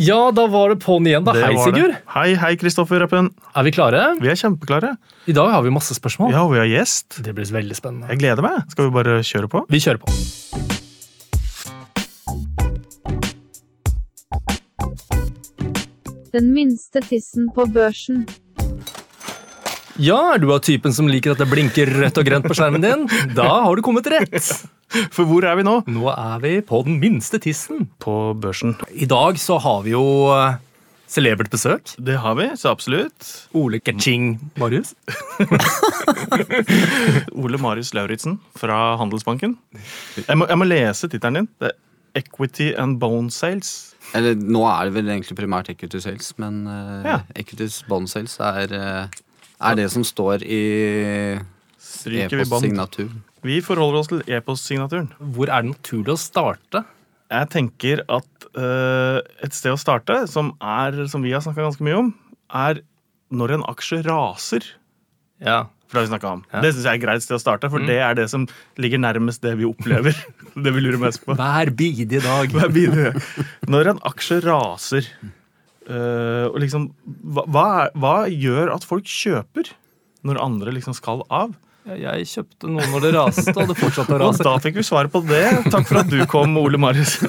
Ja, da var det på'n igjen, da. Det Hei, det. Sigurd. Hei, hei, Kristoffer Rappen. Er vi klare? Vi er kjempeklare. I dag har vi masse spørsmål. Ja, og vi har gjest. Det blir veldig spennende. Jeg gleder meg. Skal vi bare kjøre på? Vi kjører på. Den minste tissen på børsen. Ja, er du av typen som liker at det blinker rødt og grønt på skjermen din? Da har du kommet rett. For hvor er vi nå? Nå er vi på den minste tissen. På børsen. I dag så har vi jo eh, celebert besøk. Det har vi, så absolutt. Ole Ketching Marius. Ole Marius Lauritzen fra Handelsbanken. Jeg må, jeg må lese tittelen din. Det er Equity and Bone Sales. Eller nå er det vel egentlig primært equity sales, men uh, Ja. Equity bond sales er, eh, er det som står i Stryker vi bånd. Vi forholder oss til e-postsignaturen. Hvor er det naturlig å starte? Jeg tenker at uh, et sted å starte, som, er, som vi har snakka ganske mye om, er når en aksje raser. Ja. For det har vi om. Ja. Det syns jeg er et greit sted å starte, for det er det som ligger nærmest det vi opplever. det vi lurer mest på. Hver bidige dag. Hva bidige. Når en aksje raser, uh, og liksom hva, hva, hva gjør at folk kjøper når andre liksom skal av? Ja, Jeg kjøpte noe når det raste, og det fortsatte å Og rase. da fikk vi svaret på det. Takk for at du kom, Ole Marius.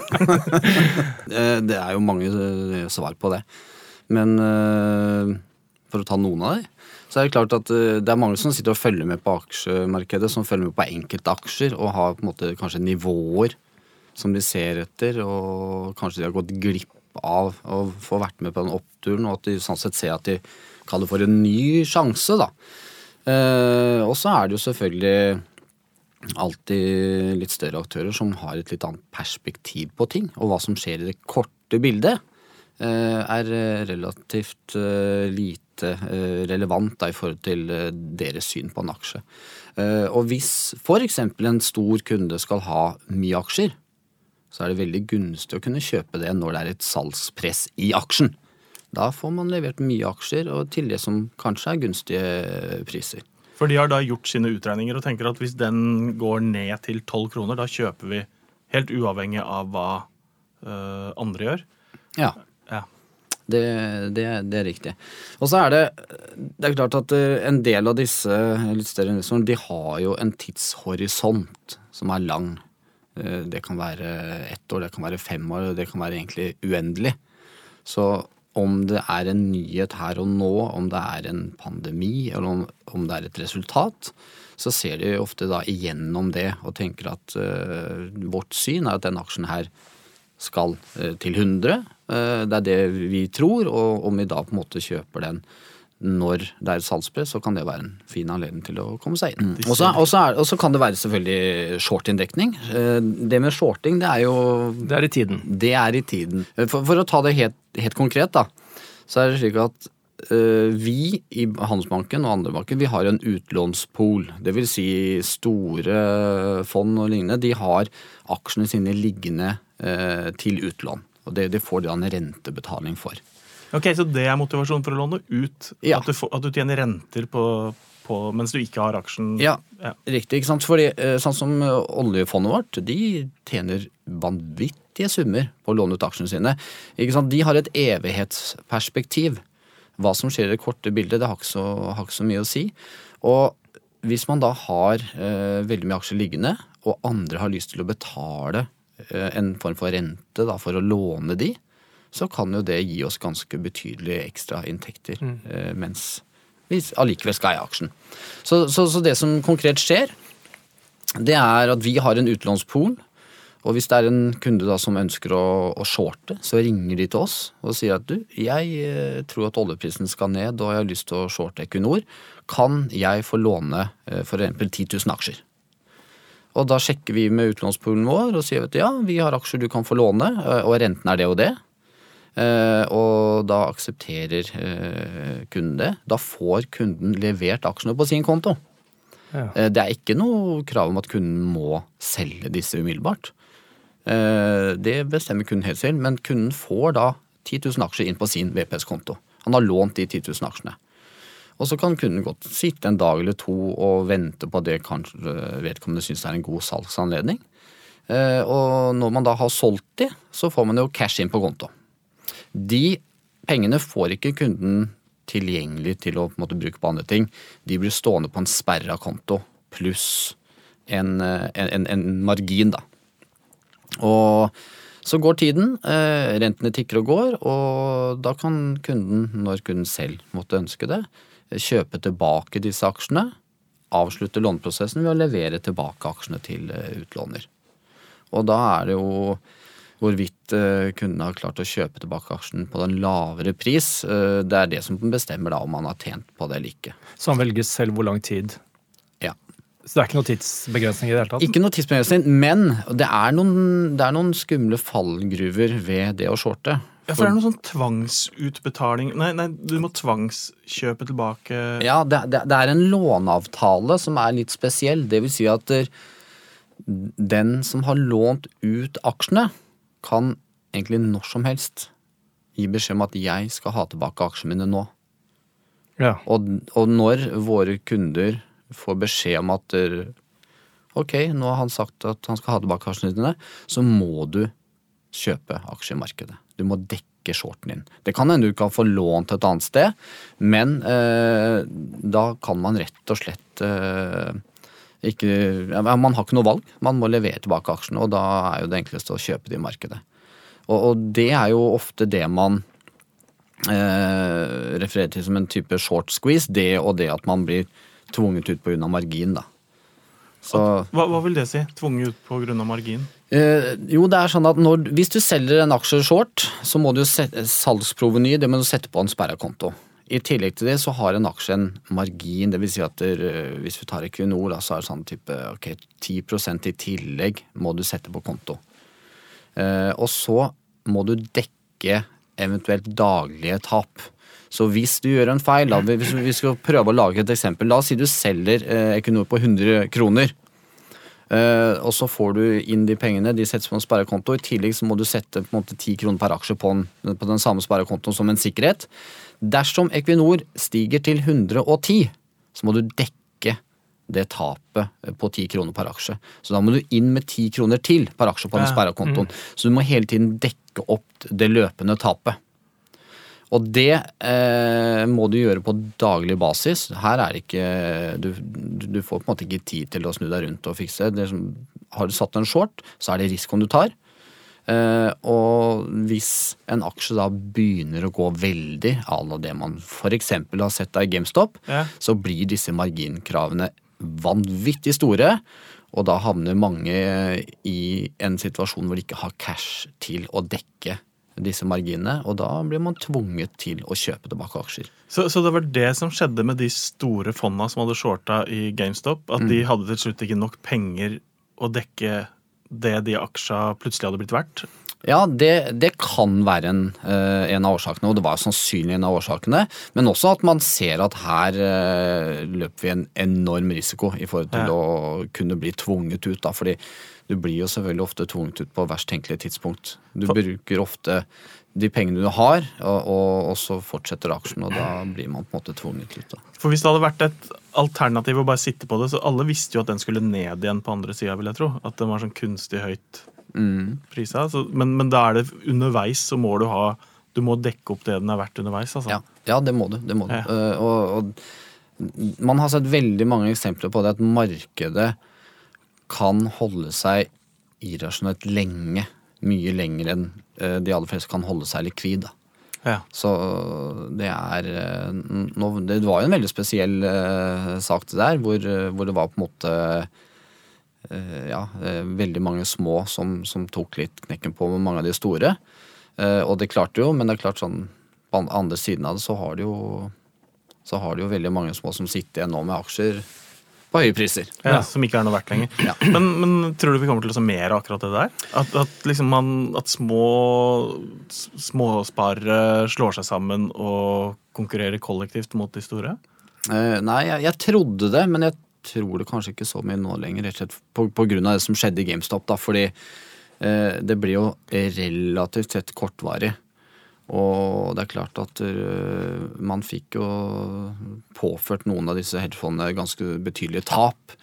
Eh, Det er jo mange eh, svar på det. Men eh, for å ta noen av dem, så er det klart at det er mange som sitter og følger med på aksjemarkedet, som følger med på enkelte aksjer og har på en måte kanskje nivåer som de ser etter, og kanskje de har gått glipp av å få vært med på den oppturen, og at de sånn sett ser at de kaller for en ny sjanse, da. Eh, og så er det jo selvfølgelig alltid litt større aktører som har et litt annet perspektiv på ting. Og hva som skjer i det korte bildet, eh, er eh, relativt eh, lite eh, relevant da, i forhold til eh, deres syn på en aksje. Og hvis f.eks. en stor kunde skal ha mye aksjer, så er det veldig gunstig å kunne kjøpe det når det er et salgspress i aksjen. Da får man levert mye aksjer, og til det som kanskje er gunstige priser. For de har da gjort sine utregninger og tenker at hvis den går ned til 12 kroner, da kjøper vi helt uavhengig av hva eh, andre gjør. Ja, Ja. Det, det, det er riktig. Og så er det Det er klart at eh, en del av disse litt større investorene, de har jo en tidshorisont som er lang. Eh, Det kan være ett år, det kan være fem år, det kan være egentlig uendelig. Så om det er en nyhet her og nå, om det er en pandemi, eller om, det er et resultat, så ser de ofte da igjennom det og tenker at uh, vårt syn er at denne aksjen her skal uh, til 100. Uh, det er det vi tror, og om vi da på en måte kjøper den når det er et salgspress, så kan det være en fin anledning til å komme seg inn. Og så- Og så kan det være selvfølgelig short-inndekning. Eh, Det med shorting, det er jo Det er i tiden. det er i tiden. For, for å ta det helt, helt konkret, da, så er det slik at uh, vi i Handelsbanken og andre banker vi har en utlånspol. Det vil si store fond og lignende. De har aksjene sine liggende uh, til utlån. Og det, det får de da en rentebetaling for. Ok, Så det er motivasjonen for å låne ut? Ja. At, du får, at du tjener renter på, på, mens du ikke har aksjen? Ja, Ja. riktig. ikke sant? Fordi eh, sånn som eh, oljefondet vårt, de tjener vanvittige summer på å låne ut aksjene sine. Ikke sant? De har et evighetsperspektiv. Hva som skjer i det korte bildet, det har ikke så, har ikke så mye å si. Og hvis man da har eh, veldig mye aksjer liggende, og andre har lyst til å betale eh, en form for rente da, for å låne de, så kan jo det gi oss ganske betydelige ekstrainntekter eh, mens vi allikevel skal eie aksjen. Så, så, så det som konkret skjer, det er at vi har en utlånspol. Og hvis det er en kunde da som ønsker å, å shorte, så ringer de til oss og sier at du, jeg eh, tror at oljeprisen skal ned, og jeg har lyst til å shorte Equinor. Kan jeg få låne eh, for eksempel 10 000 aksjer? Og da sjekker vi med utlånspoolen vår og sier at ja, vi har aksjer du kan få låne, og renten er det og det. Eh, og da aksepterer eh, kunden det. Da får kunden levert aksjene på sin konto. Ja. Eh, Det er ikke noe krav om at kunden må selge disse umiddelbart. Det bestemmer kunden helt selv, men kunden får da 10 000 aksjer inn på sin VPS-konto. Han har lånt de 10 000 aksjene. Og så kan kunden godt sitte en dag eller to og vente på det kanskje vedkommende syns er en god salgsanledning. Og når man da har solgt de, så får man jo cash inn på konto. De pengene får ikke kunden tilgjengelig til å på måte, bruke på andre ting. De blir stående på en sperra konto pluss en, eh, en, en margin, da. Og så går tiden, eh, rentene tikker og går, og da kan kunden, når kunden selv måtte ønske det, kjøpe tilbake disse aksjene, avslutte låneprosessen ved å levere tilbake aksjene til eh, utlåner. Og da er det jo hvorvidt kundene kunden har klart å kjøpe tilbake aksjen på den lavere pris. eh, Det er det som bestemmer da om man har tjent på det eller ikke. Så han velger selv hvor lang tid. Ja. Så det er ikke noe tidsbegrensning i det hele tatt? Ikke noe tidsbegrensning, men det er, noen, det er noen skumle fallgruver ved det å shorte. Ja, for det er noe sånn tvangsutbetaling Nei, nei, du må tvangskjøpe tilbake Ja, det, det, det er en låneavtale som er litt spesiell. Det vil si at den som har lånt ut aksjene, kan egentlig når som helst gi beskjed om at jeg skal ha tilbake aksjene mine nå. Ja. Og, og når våre kunder får beskjed om at der, ok, nå har han sagt at han skal ha tilbake aksjene dine, så må du kjøpe aksjemarkedet. Du må dekke shorten din. Det kan hende du kan få lånt et annet sted, men eh, da kan man rett og slett eh, ikke ja, Man har ikke noe valg. Man må levere tilbake aksjene, og da er jo det enkleste å kjøpe de i markedet. Og, og det er jo ofte det man eh, refererer til som en type short squeeze. Det og det at man blir tvunget ut pga. margin, da. Så hva, hva vil det si? Tvunget ut pga. margin? Eh, jo, det er sånn at når, Hvis du selger en aksje short, så må du salgsproveny det må du sette på en sperra konto. I tillegg til det så har en aksje en margin. det vil Si at der, eh, hvis vi tar Equinor, så er det sånn type ok, 10% i tillegg må du sette på konto. Eh, og så må du dekke eventuelt daglige tap. Så hvis du gjør en feil, da, hvis vi skal prøve å lage et eksempel La oss si du selger eh, Equinor på 100 kroner. Eh, og så får du inn de pengene, de settes på en sparekonto. I tillegg så må du sette på en måte 10 kroner per aksje på, en, på den samme sparekontoen som en sikkerhet. Dersom Equinor stiger til 110, så må du dekke det tapet på 10 kroner per aksje. Så da må du inn med 10 kroner til per aksje på den Ja, sparekontoen. Så du må hele tiden dekke opp det løpende tapet. Og det eh, må du gjøre på daglig basis. Her er det ikke du, du får på en måte ikke tid til å snu deg rundt og fikse. Det som, har du satt en short, så er det risikoen du tar. Eh, og hvis en aksje da begynner å gå veldig à la det man f.eks. har sett av i GameStop, Ja. så blir disse marginkravene vanvittig store. Og da havner mange i en situasjon hvor de ikke har cash til å dekke disse marginene, og da blir man tvunget til å kjøpe tilbake aksjer. Så, så det var det som skjedde med de store fondene som hadde shorta i GameStop? At de hadde til slutt ikke nok penger å dekke det de aksja plutselig hadde blitt verdt? Ja, det, det kan være en, eh, en av årsakene, og det var sannsynlig en av årsakene. Men også at man ser at her eh, løper vi en enorm risiko i forhold til Ja. å kunne bli tvunget ut. Da, fordi du blir jo selvfølgelig ofte tvunget ut på verst tenkelige tidspunkt. Du For- bruker ofte de pengene du har, og, og, og så fortsetter aksjen, og da blir man på en måte tvunget ut. Da. For hvis det hadde vært et alternativ å bare sitte på det, så alle visste jo at den skulle ned igjen på andre sida, vil jeg tro. At den var sånn kunstig høyt Mm. prisa. Så, men, men da er det underveis, så må du ha Du må dekke opp det den er verdt underveis, altså. Ja, ja, det må du. Det må du. Ja. Uh, og, og man har sett veldig mange eksempler på det at markedet kan holde seg irrasjonelt lenge. Mye lenger enn eh, de aller fleste kan holde seg likvid. Da. Ja. Så det er eh, Det var jo en veldig spesiell eh, sak det der, hvor, eh, hvor det var på en måte eh, ja, eh, veldig mange små som, som tok litt knekken på mange av de store. Eh, og det klarte jo, men det er klart sånn på andre siden av det så har det jo så har det jo veldig mange små som sitter igjen nå med aksjer på høye priser. Ja, Som ikke er noe verdt lenger. Ja. Men, men tror du vi kommer til å se mer av akkurat det der? At, at, liksom man, at små småsparere slår seg sammen og konkurrerer kollektivt mot de store? Uh, nei, jeg, jeg trodde det, men jeg tror det kanskje ikke så mye nå lenger. Rett og slett på, på grunn av det som skjedde i GameStop. da, Fordi uh, det blir jo relativt sett kortvarig. Og det er klart at eh, man fikk jo påført noen av disse hedgefondene ganske betydelige tap.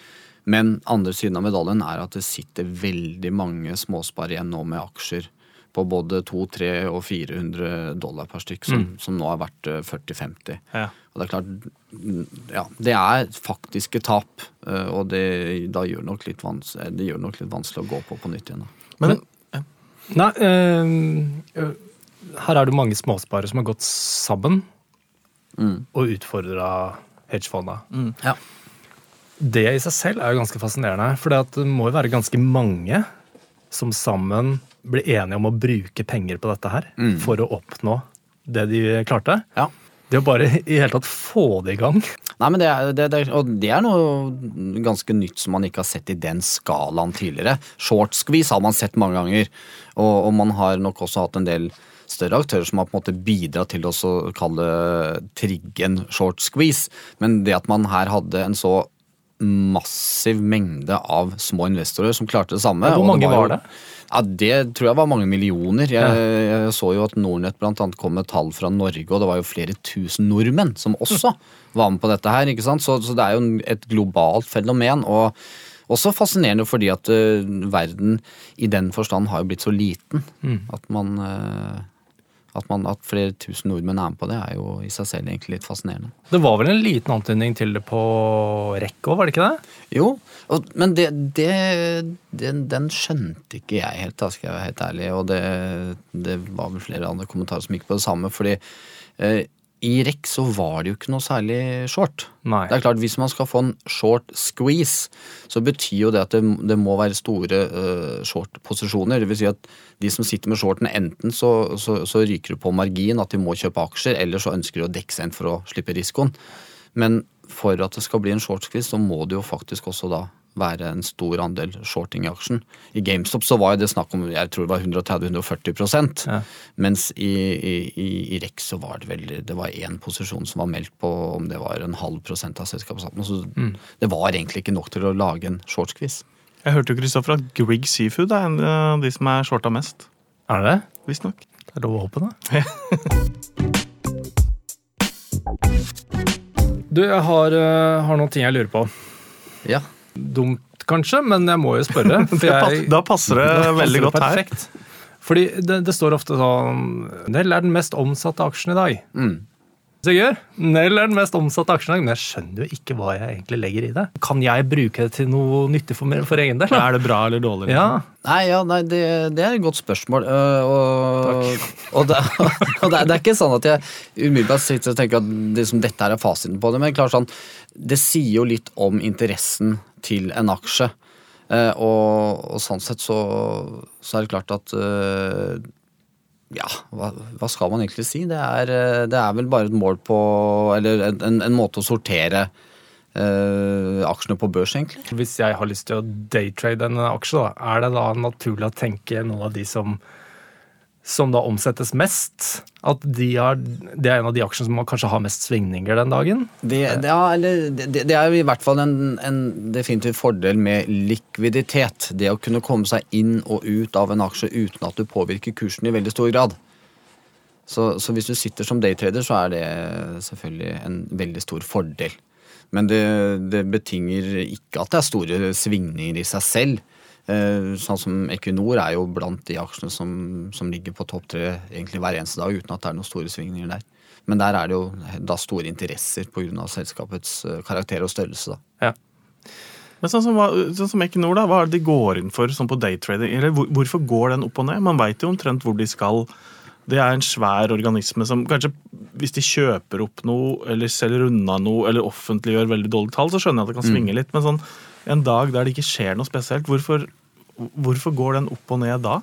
Men andre siden av medaljen er at det sitter veldig mange småsparere igjen nå med aksjer på både 200, 300 og 400 dollar per stykk, som, Mm. som nå er verdt eh, 40-50. Ja. Og det er klart, mm, ja, det er faktiske tap, eh, og det, da gjør nok litt vans det gjør nok litt vanskelig å gå på på nytt igjen. Da. Men Nei, øh, eh, her er det mange småsparere som har gått sammen Mm. og utfordra hedgefonda. Ja. Det i seg selv er jo ganske fascinerende, for det må jo være ganske mange som sammen blir enige om å bruke penger på dette her Mm. for å oppnå det de klarte. ja. Det å bare i hele tatt få det i gang. Nei, men det er, det, det, og det er noe ganske nytt som man ikke har sett i den skalaen tidligere. Short squeeze har man sett mange ganger, og, og man har nok også hatt en del større aktører som har på en måte bidratt til å kalle trigge en short squeeze. Men det at man her hadde en så massiv mengde av små investorer som klarte det samme Ja, hvor mange jo- var det? Ja, Det tror jeg var mange millioner. Jeg, jeg så jo at Nordnett annet kom med tall fra Norge, og det var jo flere tusen nordmenn som også var med på dette her. ikke sant? Så, så det er jo et globalt fenomen. og også fascinerende fordi at uh, verden i den forstand har jo blitt så liten. At man eh, at, man, at flere tusen nordmenn er med på det, er jo i seg selv egentlig litt fascinerende. Det var vel en liten antydning til det på rekk òg, var det ikke det? Jo, og, men det, det, den, den skjønte ikke jeg helt, da skal jeg være helt ærlig. Og det, det var vel flere andre kommentarer som gikk på det samme. fordi eh, i REC så var det jo ikke noe særlig short. Nei. Det er klart, Hvis man skal få en short squeeze, så betyr jo det at det, det må være store uh, short-posisjoner. Det vil si at de som sitter med shorten, enten så, så, så ryker du på margin at de må kjøpe aksjer, eller så ønsker de å dekke seg inn for å slippe risikoen. Men for at det skal bli en shortsquiz, så må det jo faktisk også da være en stor andel shorting i aksjen. I GameStop så var det snakk om jeg tror det var 130-140 Ja. mens i, i, i, i REC så var det vel det var én posisjon som var meldt på om det var en halv prosent av selskapet. Så det var egentlig ikke nok til å lage en shortsquiz. jeg hørte jo Kristoffer at Grieg Seafood er en av de som er shorta mest. Er det det? Visstnok. Det er lov å håpe, da. Du, jeg har, eh, har noen ting jeg lurer på. Ja. Dumt kanskje, men jeg må jo spørre. jeg- da passer det Da passer veldig det godt her. perfekt. Fordi det, det står ofte sånn Nell er den mest omsatte aksjen i dag. Mm. Sigurd, Nell er den mest omsatte aksjen men jeg skjønner jo ikke hva jeg egentlig legger i det. Kan jeg bruke det til noe nyttig for, meg- for egen del? Er det bra eller dårlig? Ja, Nei, ja, nei det, det er et godt spørsmål. Uh, og, og, det, og det, er, det er ikke sånn at jeg umiddelbart sitter og tenker at liksom, dette her er fasiten på det, men klart sånn, det sier jo litt om interessen til en aksje. Uh, og, og sånn sett så, så er det klart at øh, ja, hva, hva skal man egentlig si? Det er, eh, det er vel bare et mål på Eller en, en, en måte å sortere eh, aksjene på børs, egentlig. Hvis jeg har lyst til å daytrade en aksje, da, er det da naturlig å tenke noen av de som, som da omsettes mest? At de har, det er en av de aksjene som kanskje har mest svingninger den dagen? Det, det, er, det, det er i hvert fall en, en definitiv fordel med likviditet. Det å kunne komme seg inn og ut av en aksje uten at du påvirker kursen i veldig stor grad. Så, så hvis du sitter som daytrader, så er det selvfølgelig en veldig stor fordel. Men det betinger ikke at det er store svingninger i seg selv. Eh, Sånn som Equinor er jo blant de aksjene som, som ligger på topp tre egentlig hver eneste dag, uten at det er noen store svingninger der. Men der er det jo da store interesser pga. selskapets eh, karakter og størrelse. da. Ja. Men sånn som, sånn som Equinor, da, hva er det de går inn for sånn på daytrading? Eller hvor, hvorfor går den opp og ned? Man veit jo omtrent hvor de skal. Det er en svær organisme som kanskje hvis de kjøper opp noe, eller selger unna noe, eller offentliggjør veldig dårlige tall, så skjønner jeg at det kan svinge litt. Men sånn en dag der det ikke skjer noe spesielt, hvorfor, hvorfor går den opp og ned da?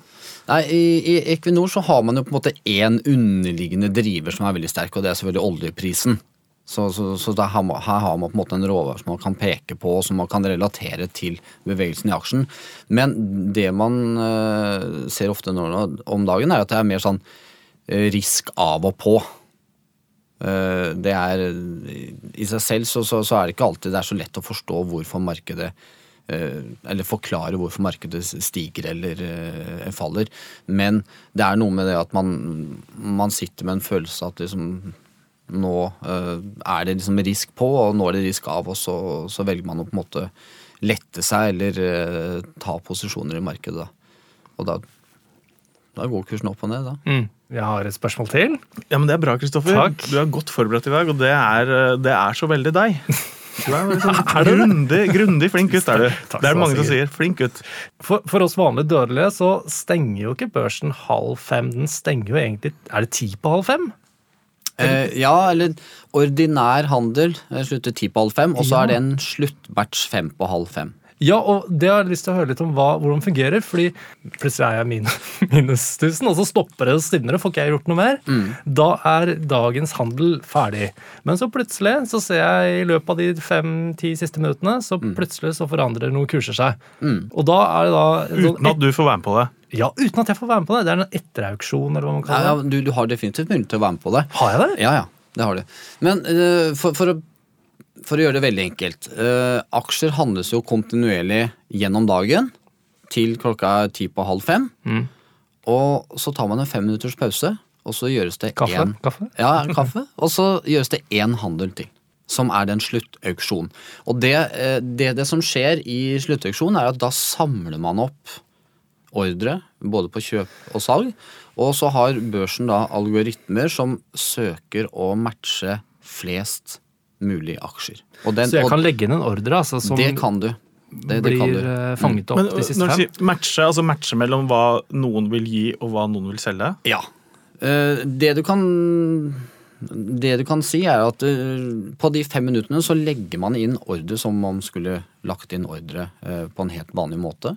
Nei, i, I Equinor så har man jo på en måte én underliggende driver som er veldig sterk, og det er selvfølgelig oljeprisen. Så, så, så da her har man på en måte en råvare som man kan peke på, og som man kan relatere til bevegelsen i aksjen. Men det man eh, ser ofte nå om dagen, er at det er mer sånn eh, risk av og på. Eh, det er I seg selv så, så, så er det ikke alltid det er så lett å forstå hvorfor markedet Eller forklare hvorfor markedet stiger eller eh, faller. Men det er noe med det at man, man sitter med en følelse at liksom nå eh, er det liksom risk på, og nå er det risk av, og så, så velger man å på en måte lette seg eller eh, ta posisjoner i markedet. Da. Og da Da går kursen opp og ned, da. Mm. Jeg har et spørsmål til. Ja, men Det er bra, Kristoffer. Du er godt forberedt i dag, og det er, eh, det er så veldig deg. Du er liksom grundig, grundig flink gutt, er du. Takk Det er det mange som sier. Flink gutt. For, for oss vanlige dødelige så stenger jo ikke børsen halv fem. Den stenger jo egentlig Er det ti på halv fem? Eh, ja, eller ordinær handel eh, slutter ti på halv fem, og så Ja. er det en sluttbatch fem på halv fem. Ja, og det har jeg lyst til å høre litt om hva, hvordan det fungerer. Fordi plutselig er jeg min, minus 1000, og så stopper det og stivner, får ikke jeg gjort noe mer. Da er dagens handel ferdig. Men så plutselig så ser jeg i løpet av de fem-ti siste minuttene, så plutselig så forandrer noen kurser seg. Og da er det da sånn Uten at du får være med på det. Ja, uten at jeg får være med på det. Det er en etterauksjon, eller hva man kaller det. ja, ja, du, du har definitivt mulighet til å være med på det. Har jeg det? Ja, ja, det har du. Men uh, for, for, å, for å gjøre det veldig enkelt. eh, aksjer handles jo kontinuerlig gjennom dagen til klokka er ti på halv fem. Mm. Og så tar man en fem minutters pause, og så gjøres det Kaffe? én Kaffe? Ja, kaffe. Og så gjøres det én handel til. Som er den sluttauksjonen. Og det, eh, det, det som skjer i sluttauksjonen, er at da samler man opp ordre, både på kjøp og salg. Og så har børsen da algoritmer som søker å matche flest mulig aksjer. Og den, Så jeg og kan legge inn en ordre altså, som det kan du. Det, det blir kan du. eh, fanget opp Men de siste når du fem? sier matche, altså matche mellom hva noen vil gi og hva noen vil selge Ja. Eh, Det du kan det du kan si, er at eh, på de fem minuttene så legger man inn ordre som om man skulle lagt inn ordre på en helt vanlig måte.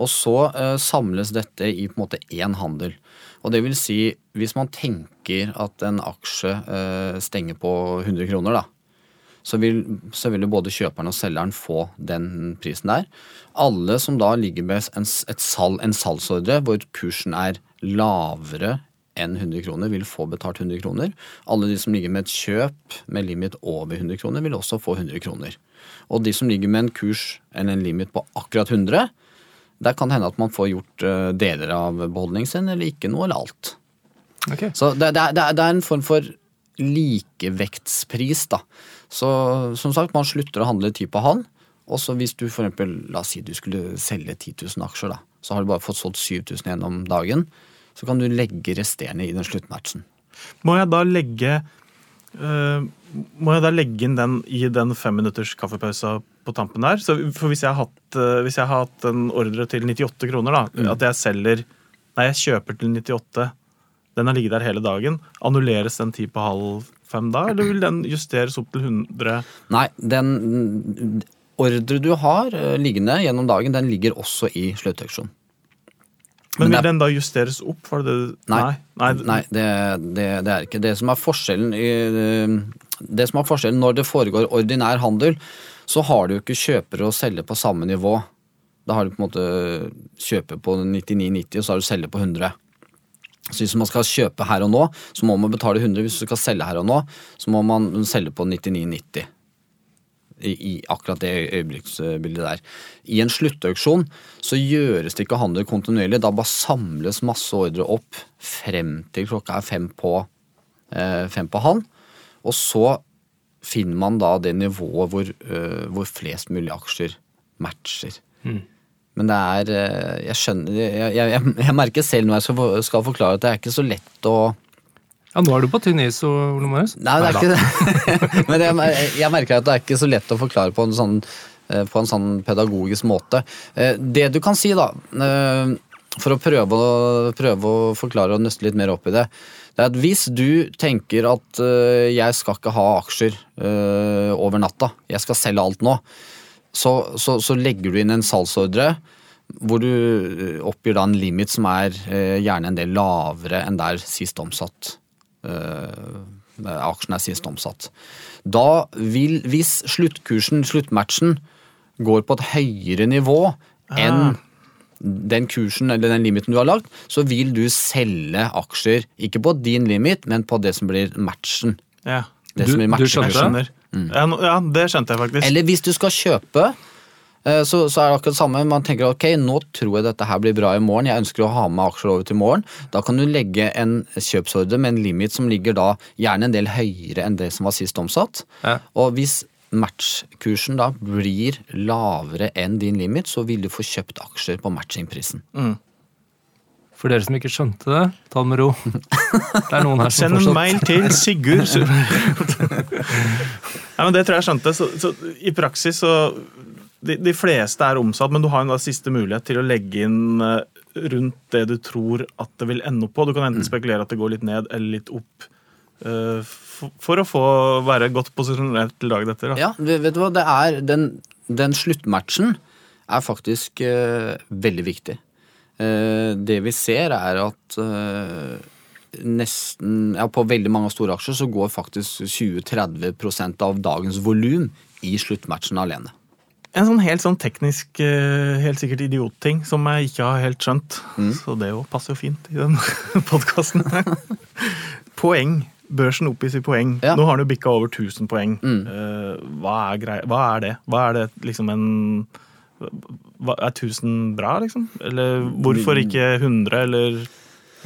Og så samles dette i på en måte én handel. Og det vil si, hvis man tenker at en aksje eh, stenger på 100 kroner, da, så vil, så vil jo både kjøperen og selgeren få den prisen der. Alle som da ligger med en, sal, en salgsordre hvor kursen er lavere enn 100 kroner, vil få betalt 100 kroner. Alle de som ligger med et kjøp med limit over 100 kroner, vil også få 100 kroner. Og de som ligger med en kurs eller en limit på akkurat 100, der kan det hende at man får gjort eh, deler av beholdningen sin, eller ikke noe, eller alt. Ok. Så det, det, det, er- en form for likevektspris, da. Så som sagt, man slutter å handle ti på han, Og så hvis du for eksempel, la oss si du skulle selge 10 000 aksjer, da. Så har du bare fått solgt 7000 gjennom dagen. Så kan du legge resterende i den sluttmatchen. Må jeg da legge Uh, Må jeg da legge inn den i den femminutters kaffepausa på tampen der? Så, for hvis jeg, har hatt, uh, hvis jeg har hatt en ordre til 98 kroner, da, at jeg selger Nei, jeg kjøper til 98. Den har ligget der hele dagen. Annulleres den ti på halv fem da, eller vil den justeres opp til 100? Nei, den ordre du har eh, liggende gjennom dagen, den ligger også i sluttauksjon. Men Men vil den da justeres opp? Det det? Nei. Nei. Nei, det, det, det er ikke. Det som er forskjellen i, Det som er forskjellen når det foregår ordinær handel, så har du ikke kjøpere og selger på samme nivå. Da har du på en måte kjøper på 99,90, og så har du selger på 100. Så hvis man skal kjøpe her og nå, så må man betale 100. Hvis du skal selge her og nå, så må man selge på 99,90. I, I akkurat det øyeblikksbildet der. I en sluttauksjon så gjøres det ikke handel kontinuerlig. Da bare samles masse ordre opp frem til klokka er fem på, eh, fem på halv. Og så finner man da det nivået hvor, eh, hvor flest mulig aksjer matcher. Men det er eh, Jeg skjønner jeg, jeg, jeg merker selv når jeg skal, skal forklare at det er ikke så lett å Ja, nå er du på tynn is, Ole Marius. Nei, det er ikke det. Men jeg, jeg merker at det er ikke så lett å forklare på en sånn, eh, på en sånn pedagogisk måte. Eh, Det du kan si, da, for å prøve å, prøve å forklare og nøste litt mer opp i det, det er at hvis du tenker at jeg skal ikke ha aksjer over natta, jeg skal selge alt nå, så, så, så legger du inn en salgsordre hvor du eh, oppgir da en limit som er eh, gjerne en del lavere enn der sist omsatt eh, aksjen er sist omsatt. Da vil, hvis sluttkursen, sluttmatchen, går på et høyere nivå enn den kursen eller den limiten du har lagt, så vil du selge aksjer, ikke på din limit, men på det som blir matchen. Ja, Det Du- som blir matchen. Du skjønte? Skjønner. Ja, ja, det skjønte jeg faktisk. Eller hvis du skal kjøpe, eh, så, så er det akkurat det samme. Man tenker ok, nå tror jeg dette her blir bra i morgen, jeg ønsker å ha med aksjer over til morgen. Da kan du legge en kjøpsordre med en limit som ligger da gjerne en del høyere enn det som var sist omsatt. Ja. Og hvis matchkursen da blir lavere enn din limit, så vil du få kjøpt aksjer på matchingprisen. For dere som ikke skjønte det, ta det med ro. Det er noen her som Send en mail til Sigurd Nei, men Det tror jeg skjønte. Så, så I praksis så de, de fleste er omsatt, men du har en da siste mulighet til å legge inn eh, rundt det du tror at det vil ende opp på. Du kan enten spekulere at det går litt ned eller litt opp. Uh, for, for å få være godt posisjonert til dagen etter. Da. Ja, vet vet du hva, det er den, den sluttmatchen er faktisk uh, veldig viktig. Eh, det vi ser er at eh, nesten, ja, på veldig mange store aksjer så går faktisk 20-30 av dagens volum i sluttmatchen alene. En sånn helt sånn teknisk, eh, helt sikkert idiotting som jeg ikke har helt skjønt. Så det jo passer jo fint i den podkasten. poeng. Børsen oppgis i poeng. Ja. Nå har den jo bikka over 1000 poeng. Eh, hva, er grei, hva er det? Hva er det liksom en Er 1000 bra, liksom? Eller hvorfor ikke 100, eller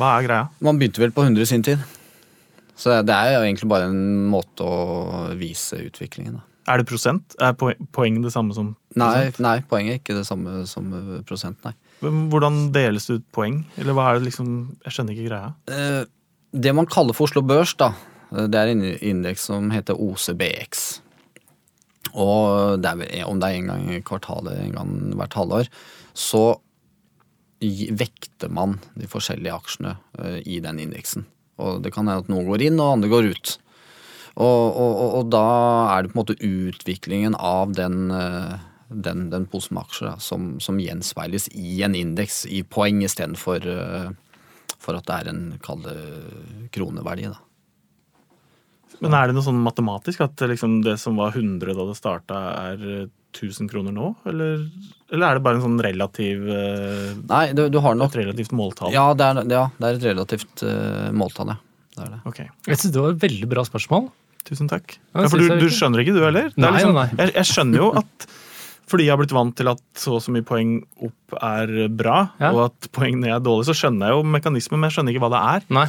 hva er greia? Man begynte vel på 100 i sin tid. Så det er jo egentlig bare en måte å vise utviklingen. Da. Er det prosent? Er poeng, poeng det samme som Nei, nei, poenget er ikke det samme som prosent, nei. Men Hvordan deles det ut poeng? Eller hva er det liksom Jeg skjønner ikke greia. Eh, Det man kaller for Oslo Børs, da, eh, det er en indeks som heter OCBX. Og det er, om det er en gang i kvartalet, en gang hvert halvår, så vekter man de forskjellige aksjene eh, i den indeksen. Og det kan hende at noen går inn, og andre går ut. Og, og, og, da er det på en måte utviklingen av den, eh, den, den posen med aksjer da, som, som gjenspeiles i en indeks, i poeng istedenfor uh, for at det er en kall kroneverdi. Da. Men er det noe sånn matematisk at liksom det som var 100 da det starta, er eh, 1000 kroner nå? Eller, eller er det bare en sånn relativ eh, Nei, du, du har nok et relativt måltall? ja det, er, ja, det er et relativt uh, måltall, ja. Det er det. Okay. Jeg synes det var et veldig bra spørsmål. Tusen takk. Ja, Ja, for du, du skjønner ikke, du heller? Er Nei, liksom, nei. Jeg, jeg skjønner jo at fordi jeg har blitt vant til at så og så mye poeng opp er bra, Ja. og at poeng ned er dårlig, så skjønner jeg jo mekanismen, men jeg skjønner ikke hva det er. Nei.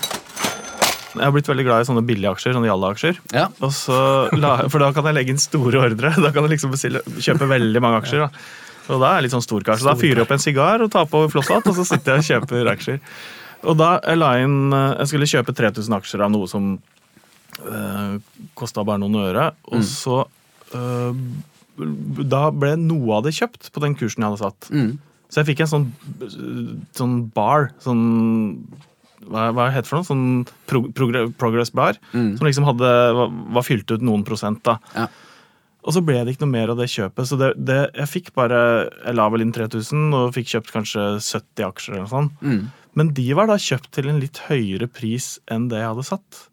Jeg har blitt veldig glad i sånne billige aksjer, sånne jalla-aksjer. Ja. Og så for da kan jeg legge inn store ordre. Da kan jeg liksom bestille, kjøpe veldig mange aksjer. Da. Og da er jeg litt sånn storkar. Så da fyrer jeg opp en sigar og tar på flosshatt, og så sitter jeg og kjøper aksjer. Og da jeg la inn eh, Jeg skulle kjøpe 3000 aksjer av noe som øh, kosta bare noen øre. Og så øh, Da ble noe av det kjøpt på den kursen jeg hadde satt. Mm. Så jeg fikk en sånn, sånn bar, sånn hva, hva heter det for noe? Sånn pro, progr progress bar. Mm. Som liksom hadde, var, var fylt ut noen prosent. da. Ja. Og så ble det ikke noe mer av det kjøpet. Så det, det, jeg fikk bare Jeg la vel inn 3000 og fikk kjøpt kanskje 70 aksjer eller noe sånt. Mm. Men de var da kjøpt til en litt høyere pris enn det jeg hadde satt.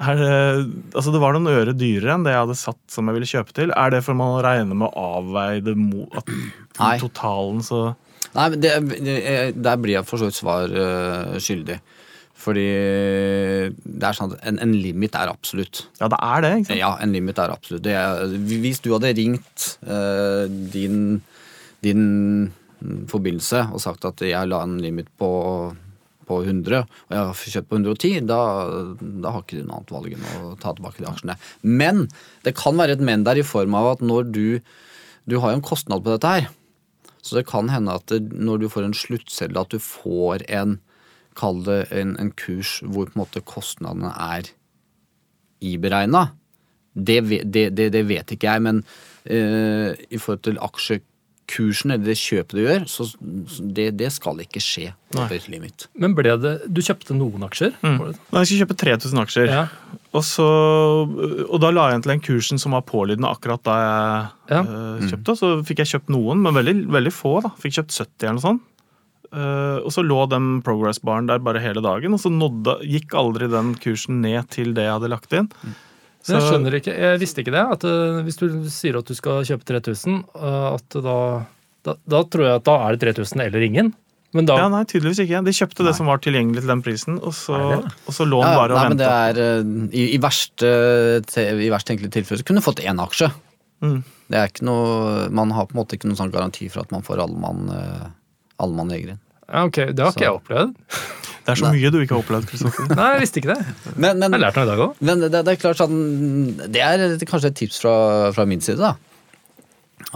Er det, altså det var noen øre dyrere enn det jeg hadde satt som jeg ville kjøpe til. Er det for man regner med å avveie det mot totalen så Nei, men det, det, Der blir jeg for så vidt svar eh, skyldig. Fordi det er sånn at en, en limit er absolutt. Ja, det er det, ikke sant? Ja, en limit er absolutt. Det er, hvis du hadde ringt eh, din, din forbindelse og sagt at jeg la en limit på, på 100, og jeg har kjøpt på 110, da, da har ikke du noe annet valg enn å ta tilbake de aksjene. Men det kan være et men der i form av at når du Du har jo en kostnad på dette her. Så det kan hende at det, når du får en sluttcelle, at du får en Kall det en, en kurs hvor på en måte kostnadene er iberegna. Det, det, det, vet ikke jeg, men eh, i forhold til aksjekursen eller det kjøpet du gjør, så det, det skal ikke skje. Men ble det Du kjøpte noen aksjer? Mm. Nei, jeg skulle kjøpe 3000 aksjer. Ja. Og, så, og da la jeg igjen til den kursen som var pålydende akkurat da jeg Ja. eh, kjøpte. Så fikk jeg kjøpt noen, men veldig, veldig få. da. Fikk kjøpt 70 eller noe sånt. Uh, og så lå den progress-baren der bare hele dagen, og så nådde, gikk aldri den kursen ned til det jeg hadde lagt inn. Men jeg skjønner ikke, jeg visste ikke det. at uh, Hvis du sier at du skal kjøpe 3000, uh, at da, da, da tror jeg at da er det 3000 eller ingen. Men da Ja, nei, tydeligvis ikke. De kjøpte det som var tilgjengelig til den prisen, og så, og så lå den Ja, bare og nei, men venta. er eh, I, i, verste, te- i verst tenkelige tilfelle så kunne du fått én aksje. Mm. Det er ikke noe, Man har på en måte ikke noen sånn garanti for at man får alle man, eh, alle man legger inn. ja, ok, Det har Så- ikke jeg opplevd. Det er så mye du ikke har opplevd, Kristoffer. Nei, jeg visste ikke det. Men, men, Jeg har lært noe i dag òg. Men det, det er klart sånn Det er kanskje et tips fra, fra min side, da.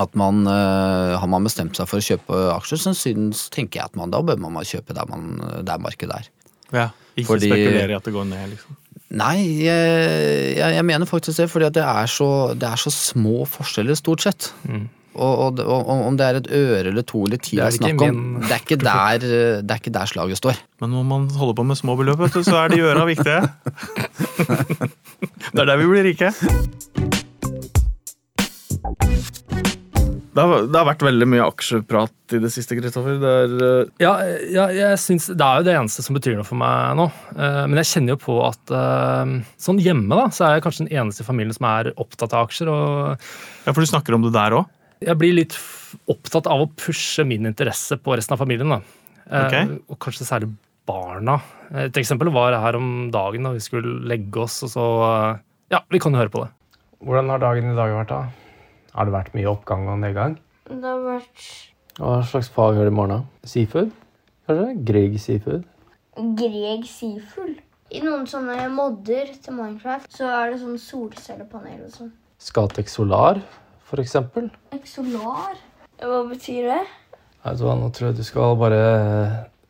At man, eh, Har man bestemt seg for å kjøpe aksjer, så synes, tenker jeg at man da bør man kjøpe der, man, der markedet er. Ja. Ikke Fordi- spekulere i at det går ned, liksom. Nei, jeg, jeg, jeg mener faktisk det, fordi det er så, det er så små forskjeller, stort sett. Og, og, og, og om det er et øre eller to eller ti Det det er ikke snakk om, min- det er, ikke der, det er ikke der slaget står. Men når man holder på med små beløp, vet du, så er de øra viktige. det er der vi blir rike. Det har, det har vært veldig mye aksjeprat i det siste, Kristoffer. Det er eh, Ja, ja jeg synes, Det er jo det eneste som betyr noe for meg nå. Uh, Men jeg kjenner jo på at uh, sånn hjemme da, så er jeg kanskje den eneste i familien som er opptatt av aksjer. og Ja, for du snakker om det der òg? Jeg blir litt opptatt av å pushe min interesse på resten av familien. da. Eh, Og kanskje særlig barna. Et eksempel var her om dagen da vi skulle legge oss, og så eh, Ja, vi kan jo høre på det. Hvordan har dagen i dag vært, da? Har det vært mye oppgang og nedgang? Det har vært Hva slags fag har du i morgen? Seafood? Kanskje? Grieg seafood? Greg Seafood. I noen sånne modder til Minecraft så er det sånn solcellepanel og sånn. Scatec Solar, eksempel. Solar? Hva betyr det? Vet du hva, nå tror jeg du skal bare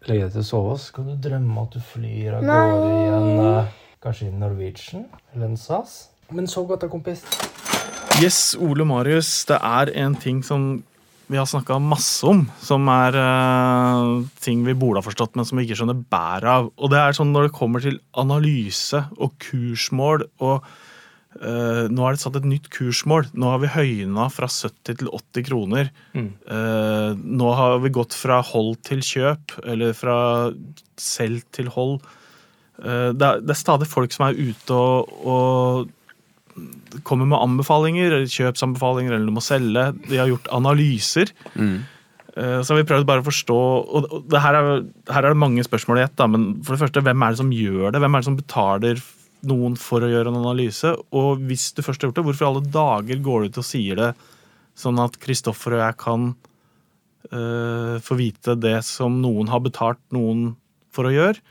legge deg til å sove, så skal du drømme at du flyr av gårde i en eh, Kanskje i Norwegian eller en SAS. Men sov godt da, kompis. Yes, Ole Marius, det er en ting som vi har snakka masse om, som er uh, ting vi burde ha forstått, men som vi ikke skjønner bæret av. Og det er sånn når det kommer til analyse og kursmål og eh, Nå er det satt et nytt kursmål. Nå har vi høyna fra 70 til 80 kroner. Eh, nå har vi gått fra hold til kjøp, eller fra selv til hold. Uh, det, er, det er stadig folk som er ute og, og kommer med anbefalinger, eller kjøpsanbefalinger, eller du må selge. De har gjort analyser. Eh, Så har vi prøvd bare å forstå og og det her, er, her er det mange spørsmål i ett. Men for det første, hvem er det som gjør det? Hvem er det som betaler noen for å gjøre en analyse? Og hvis du først har gjort det, hvorfor i alle dager går du ut og sier det sånn at Kristoffer og jeg kan uh, få vite det som noen har betalt noen for å gjøre?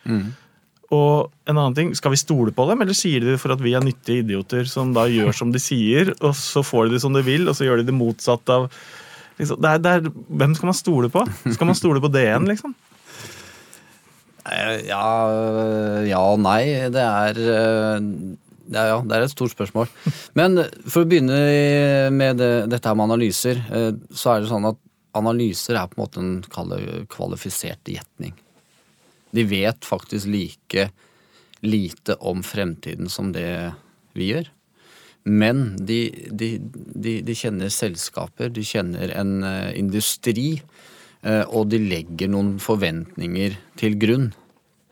Og en annen ting, Skal vi stole på dem, eller sier de det for at vi er nyttige idioter som da gjør som de sier, og så får de det som de vil, og så gjør de det motsatte av liksom, det er, det er, Hvem skal man stole på? Skal man stole på DN, liksom? Eh, Ja, øh, ja og nei. Det er, øh, ja, ja, det er et stort spørsmål. Men for å begynne med det, dette her med analyser, så er det sånn at analyser er på en måte en kvalifisert gjetning. De vet faktisk like lite om fremtiden som det vi gjør. Men de, de, de, de kjenner selskaper, de kjenner en eh, industri, eh, og de legger noen forventninger til grunn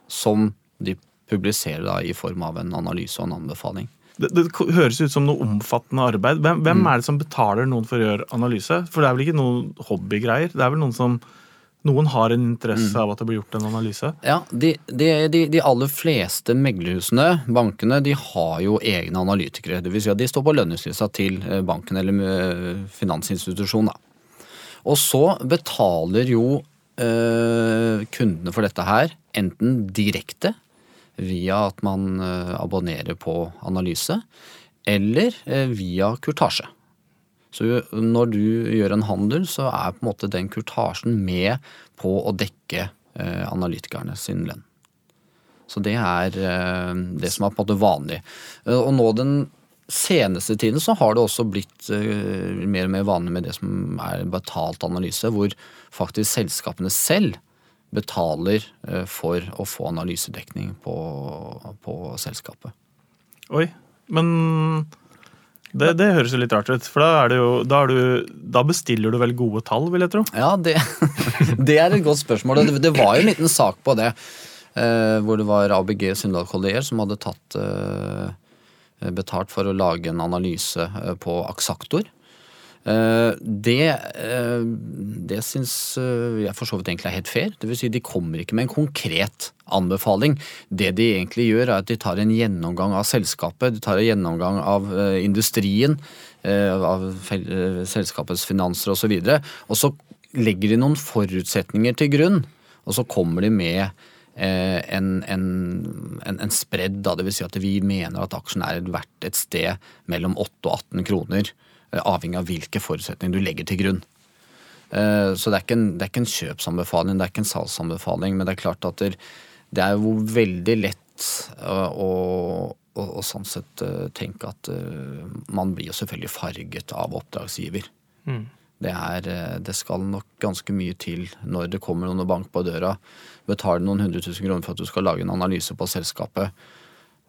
som de publiserer da i form av en analyse og en anbefaling. Det, det høres ut som noe omfattende arbeid. Hvem, hvem er det som betaler noen for å gjøre analyse? For det er vel ikke noen hobbygreier? Det er vel noen som Noen har en interesse av at det blir gjort en analyse? Ja, de, de, de, de aller fleste meglerhusene, bankene, de har jo egne analytikere. Dvs. si at de står på lønningslista til eh, banken eller eh, finansinstitusjonen. Og så betaler jo eh, kundene for dette her enten direkte via at man eh, abonnerer på analyse, eller eh, via kurtasje. Så når du gjør en handel, så er på en måte den kurtasjen med på å dekke eh, analytikerne sin lønn. Så det er eh, det som er på en måte vanlig. Eh, og nå den seneste tiden så har det også blitt uh, mer og mer vanlig med det som er betalt analyse, hvor faktisk selskapene selv betaler uh, for å få analysedekning på, på selskapet. Oi, men det, det høres jo litt rart ut. For da, er det jo, da, du, da bestiller du vel gode tall, vil jeg tro. Ja, det, det er et godt spørsmål. Det, det var jo en liten sak på det. Uh, hvor det var ABG Sunndal Collier som hadde tatt betalt for å lage en analyse eh, på Aksaktor. Eh, det eh, det syns eh, jeg for så vidt egentlig er helt fair. Det vil si, de kommer ikke med en konkret anbefaling. Det de egentlig gjør, er at de tar en gjennomgang av selskapet, de tar en gjennomgang av eh, industrien, eh, av eh, selskapets finanser osv. Og, så og så legger de noen forutsetninger til grunn, og så kommer de med eh, en, en, en, en spredd, Dvs. si at vi mener at aksjen er verdt et sted mellom 8 og 18 kroner eh, avhengig av hvilke forutsetninger du legger til grunn. Eh, Så det er, ikke en, det er kjøpsanbefaling, det er ikke en salgsanbefaling, men det er klart at det, er jo veldig lett eh, å, å, å sånn sett eh, tenke at eh, man blir jo selvfølgelig farget av oppdragsgiver. Det, er, eh, det skal nok ganske mye til når det kommer noen og banker på døra, betaler noen hundre tusen kroner for at du skal lage en analyse på selskapet.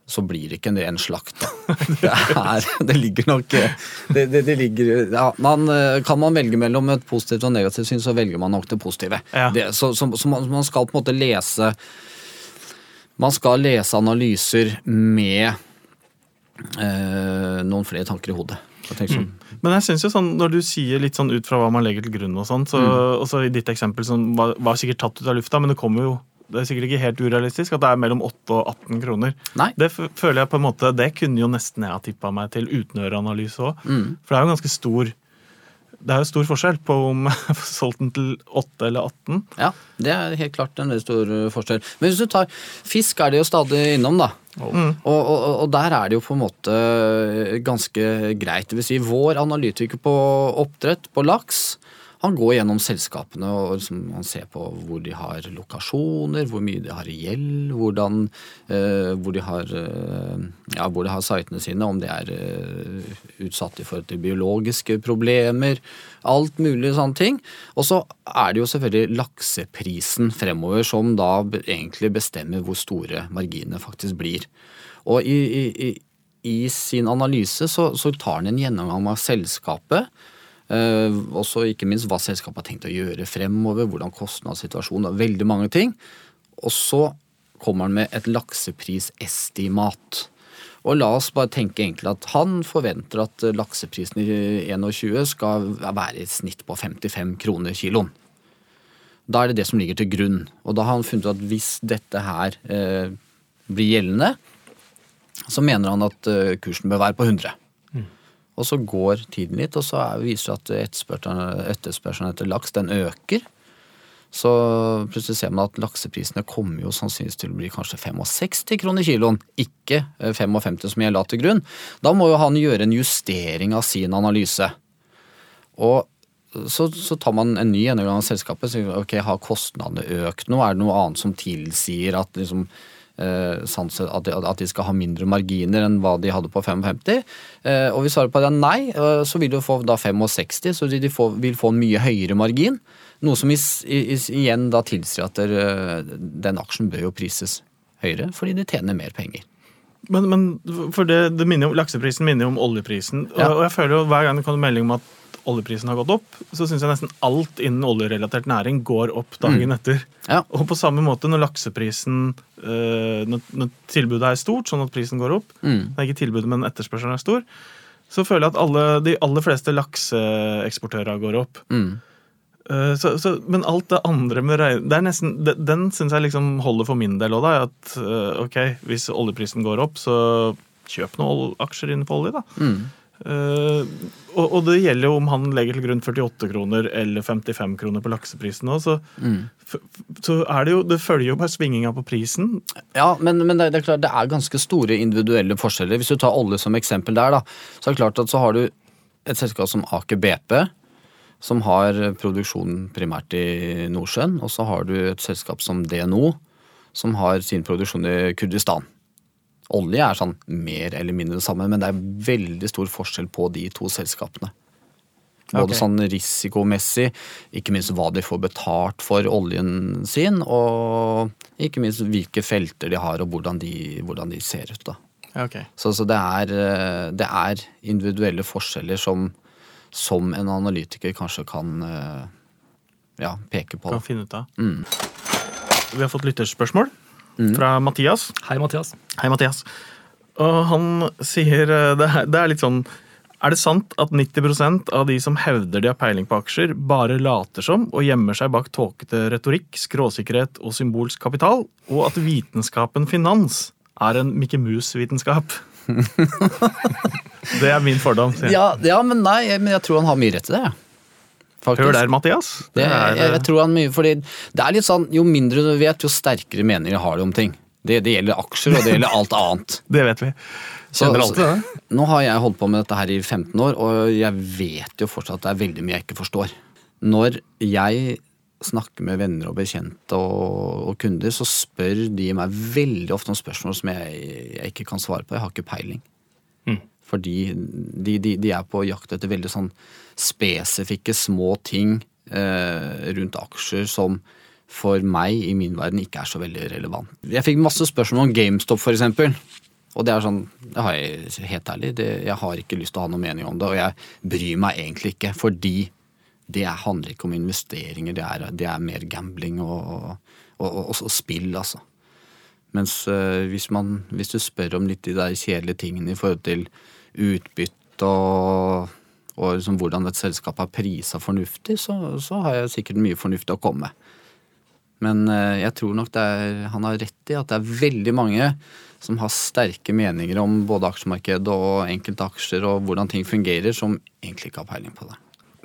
Så blir det ikke en ren slakt. Det, er, det ligger nok eh, det, det, ligger, ja, man, eh, Kan man velge mellom et positivt og negativt syn, så velger man nok det positive. Ja. Det, så, så, så man, man skal på en måte lese Man skal lese analyser med eh, noen flere tanker i hodet. Sånn, Men jeg synes jo sånn, når du sier litt sånn ut fra hva man legger til grunn, og sånn, så, og så i ditt eksempel som var, var sikkert tatt ut av lufta, men det kommer jo det er sikkert ikke helt urealistisk at det er mellom 8 og 18 kroner. Nei. Det føler jeg på en måte, det kunne jo nesten jeg ha tippa meg til uten øreanalyse òg. Mm. For det er jo ganske stor det er jo stor forskjell på om jeg får solgt den til 8 eller 18. Ja, det er helt klart en veldig stor uh, forskjell. Men hvis du tar fisk, er det jo stadig innom, da. Og, og, og der er det jo på en måte ganske greit. Det vil si, vår analytiker på oppdrett, på laks, han går gjennom selskapene og liksom, han ser på hvor de har lokasjoner, hvor mye de har i gjeld, hvordan, eh, hvor, de har, eh, ja, hvor de har sitene sine, om de er eh, utsatt i forhold til biologiske problemer, alt mulig sånne ting. Og så er det jo selvfølgelig lakseprisen fremover som da egentlig bestemmer hvor store marginene faktisk blir. Og i, i, i, i sin analyse så, så tar han en gjennomgang av selskapet. Eh, også ikke minst hva selskapet har tenkt å gjøre fremover, hvordan kostnadssituasjonen og Veldig mange ting. Og så kommer han med et lakseprisestimat. Og la oss bare tenke egentlig at han forventer at lakseprisen i 21 skal være i snitt på 55 kroner kiloen. Da er det det som ligger til grunn. Og da har han funnet ut at hvis dette her eh, blir gjeldende, så mener han at eh, kursen bør være på 100. Og så går tiden litt, og så er, viser det at etterspørselen etter laks den øker. Så plutselig ser man at lakseprisene kommer jo sannsynligvis til å bli kanskje 65 kroner kiloen, ikke eh, 55 som jeg la til grunn. Da må jo han gjøre en justering av sin analyse. Og så, så tar man en ny gjennomgang av selskapet. Så, ok, Har kostnadene økt nå? Er det noe annet som tilsier at, liksom, eh, at, de, at de skal ha mindre marginer enn hva de hadde på 55? Eh, og vi svarer på det nei, eh, så vil de få da 65, så de, får, vil få en mye høyere margin. Noe som is, is, igjen da tilsier at der, eh, den aksjen bør jo prises høyere, fordi de tjener mer penger. Men, men for det, det minner jo, lakseprisen minner jo om oljeprisen. Og, Ja. og jeg føler jo hver gang det kommer melding om at oljeprisen har gått opp, så syns jeg nesten alt innen oljerelatert næring går opp dagen etter. Ja. Og på samme måte når lakseprisen øh, når, tilbudet er stort, sånn at prisen går opp, Mm. det er ikke tilbudet, men etterspørselen er stor, så føler jeg at alle, de aller fleste lakseeksportører går opp. Mm. Eh, Så, så, men alt det andre med regn... Det er nesten, det, den syns jeg liksom holder for min del òg, da. At eh, ok, hvis oljeprisen går opp, så kjøp noen aksjer innenfor olje, da. Mm. Eh, og, og det gjelder jo om han legger til grunn 48 kroner eller 55 kroner på lakseprisen òg, så, Mm. så er det jo Det følger jo bare svinginga på prisen. Ja, men, men det, det er klart det er ganske store individuelle forskjeller. Hvis du tar olje som eksempel der, da, så er det klart at så har du et selskap som Aker BP, som har produksjon primært i Nordsjøen, og så har du et selskap som DNO, som har sin produksjon i Kurdistan. Olje er sånn mer eller mindre det samme, men det er veldig stor forskjell på de to selskapene. Både okay. sånn risikomessig, ikke minst hva de får betalt for oljen sin, og ikke minst hvilke felter de har, og hvordan de, hvordan de ser ut. da. Okay. Så, så det, er, eh, det er individuelle forskjeller som, som en analytiker kanskje kan eh, ja, peke på. Kan finne ut av. Mm. Vi har fått lytterspørsmål fra Mathias. Hei, Mathias. Hei, Mathias. Og han sier eh, det er, det er litt sånn Er det sant at 90% av de som hevder de har peiling på aksjer, bare later som og gjemmer seg bak tåkete retorikk, skråsikkerhet og symbolsk kapital, og at vitenskapen finans er en Mikke Mus-vitenskap? det er min fordom. Ja, ja, men nei, men jeg tror han har mye rett i det. Faktisk. Hør der, Mathias. Det, er, jeg, jeg tror han mye, fordi det er litt sånn, Jo mindre du vet, jo sterkere meninger har du om ting. Det, det gjelder aksjer, og det gjelder alt annet. Det vet vi. Så, det. nå har jeg holdt på med dette her i 15 år, og jeg vet jo fortsatt at det er veldig mye jeg ikke forstår. Når jeg snakker med venner og bekjente og, og kunder, så spør de meg veldig ofte om spørsmål som jeg, jeg ikke kan svare på. Jeg har ikke peiling. Fordi de, de, de er på jakt etter veldig sånn spesifikke små ting eh, rundt aksjer som for meg i min verden ikke er så veldig relevant. Jeg fikk masse spørsmål om GameStop eksempel. Og det er sånn, det har jeg helt ærlig, det, jeg har ikke lyst til å ha noe mening om det. Og jeg bryr meg egentlig ikke, fordi det er- handler ikke om investeringer. Det er, det er mer gambling og, og, og, og spill, altså. Mens øh, hvis, man, hvis du spør om litt de der kjedelige tingene i forhold til utbytte og, og liksom hvordan et selskap er prisa fornuftig, så, så har jeg sikkert mye fornuftig å komme med. Men øh, jeg tror nok det er, han har rett i at det er veldig mange som har sterke meninger om både aksjemarkedet og enkelte aksjer og hvordan ting fungerer, som egentlig ikke har peiling på det.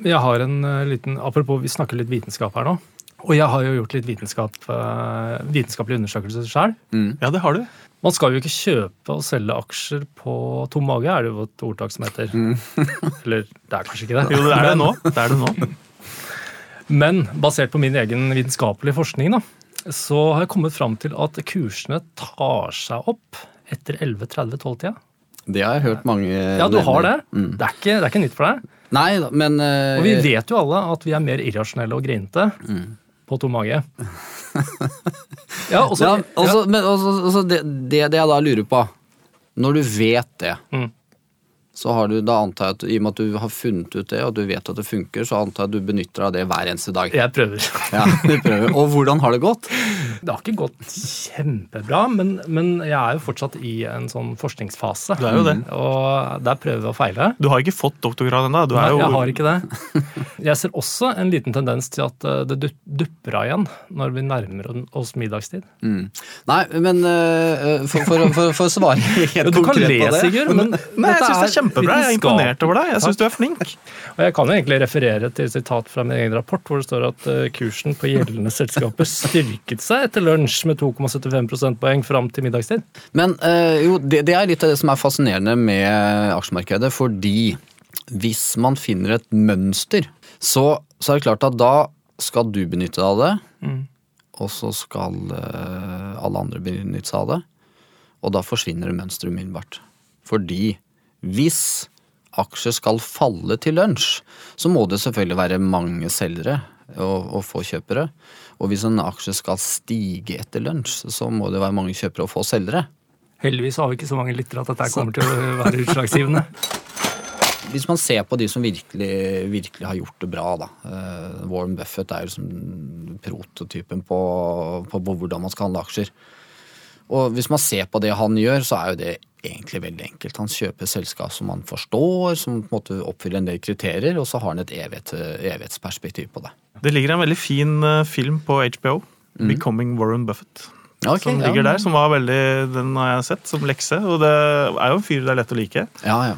Jeg har en eh, liten, Apropos, vi snakker litt vitenskap her nå. Og jeg har jo gjort litt vitenskap, eh, vitenskapelige undersøkelser sjøl. Ja, det har du. Man skal jo ikke kjøpe og selge aksjer på tom mage, er det jo et ordtak som heter. Eller det er kanskje ikke det. Jo, det er det nå. Det er det nå. Men basert på min egen vitenskapelige forskning, da, så har jeg kommet fram til at kursene tar seg opp etter 11.30-12-tida. Det har jeg hørt mange Ja, du har det. Mm. Det, er ikke, det er ikke nytt for deg. Nei men Uh, Og vi vet jo alle at vi er mer irrasjonelle og grinete på tom mage. Ja, og så- ja, altså, men også, også det, det, det jeg da lurer på Når du vet det, Mm. så har du da antar jeg at i og med at du har funnet ut det, og du vet at det funker, så antar jeg at du benytter deg av det hver eneste dag. Jeg prøver. Ja, du prøver. Og hvordan har det gått? Det har ikke gått kjempebra, men, men jeg er jo fortsatt i en sånn forskningsfase. Du er jo det. Og der prøver vi å feile. Du har ikke fått doktorgrad ennå. Du Nei, er jo jeg har ikke det. Jeg ser også en liten tendens til at eh, det dupper av igjen når vi nærmer oss middagstid. Mm. Nei, men uh, for, å svare helt Du kan konkret le, på det Sigurd, men Nei, jeg syns det er kjempebra. Jeg er imponert over deg. Jeg syns du er flink. Og jeg kan jo egentlig referere til et sitat fra min egen rapport, hvor det står at kursen på gjeldende selskaper styrket seg etter lunsj med 2,75 prosentpoeng fram til middagstid. Men øh, jo, det, det er litt av det som er fascinerende med aksjemarkedet, fordi hvis man finner et mønster, så, så er det klart at da skal du benytte deg av det, Mm. og så skal øh, alle andre benytte seg av det, og da forsvinner det mønsteret umiddelbart. Fordi hvis aksjer skal falle til lunsj, så må det selvfølgelig være mange selgere og, og få kjøpere. Og hvis en aksje skal stige etter lunsj, så må det være mange kjøpere og få selgere. Heldigvis har vi ikke så mange lyttere at dette kommer til å være utslagsgivende. Hvis man ser på de som virkelig, virkelig har gjort det bra, da. eh, Warren Buffett er jo liksom prototypen på, på, på hvordan man skal handle aksjer. Og hvis man ser på det han gjør, så er jo det egentlig veldig enkelt. Han kjøper selskap som han forstår, som på en måte oppfyller en del kriterier, og så har han et evighet, evighetsperspektiv på det. Det ligger en veldig fin eh, film på HBO. 'Becoming Warren Buffett'. Okay, som ja. ligger der, som var veldig, Den har jeg sett som lekse. Og det er jo en fyr det er lett å like. Ja, ja.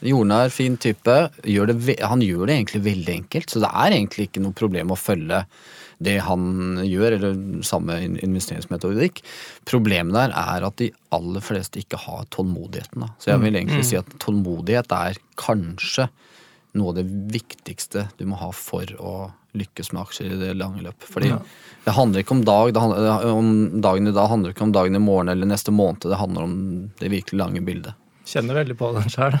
Jordnær, fin type. Gjør det, han gjør det egentlig veldig enkelt, så det er egentlig ikke noe problem å følge det han gjør, eller samme investeringsmetodikk. Problemet der er at de aller fleste ikke har tålmodigheten. Da. Så jeg vil egentlig si at tålmodighet er kanskje noe av det viktigste du må ha for å lykkes med aksjer i det lange løp. Fordi Ja. det handler ikke om dag, det handler om dagen i dag, det handler ikke om dagen i morgen eller neste måned, det handler om det virkelig lange bildet. Kjenner veldig på den sjøl.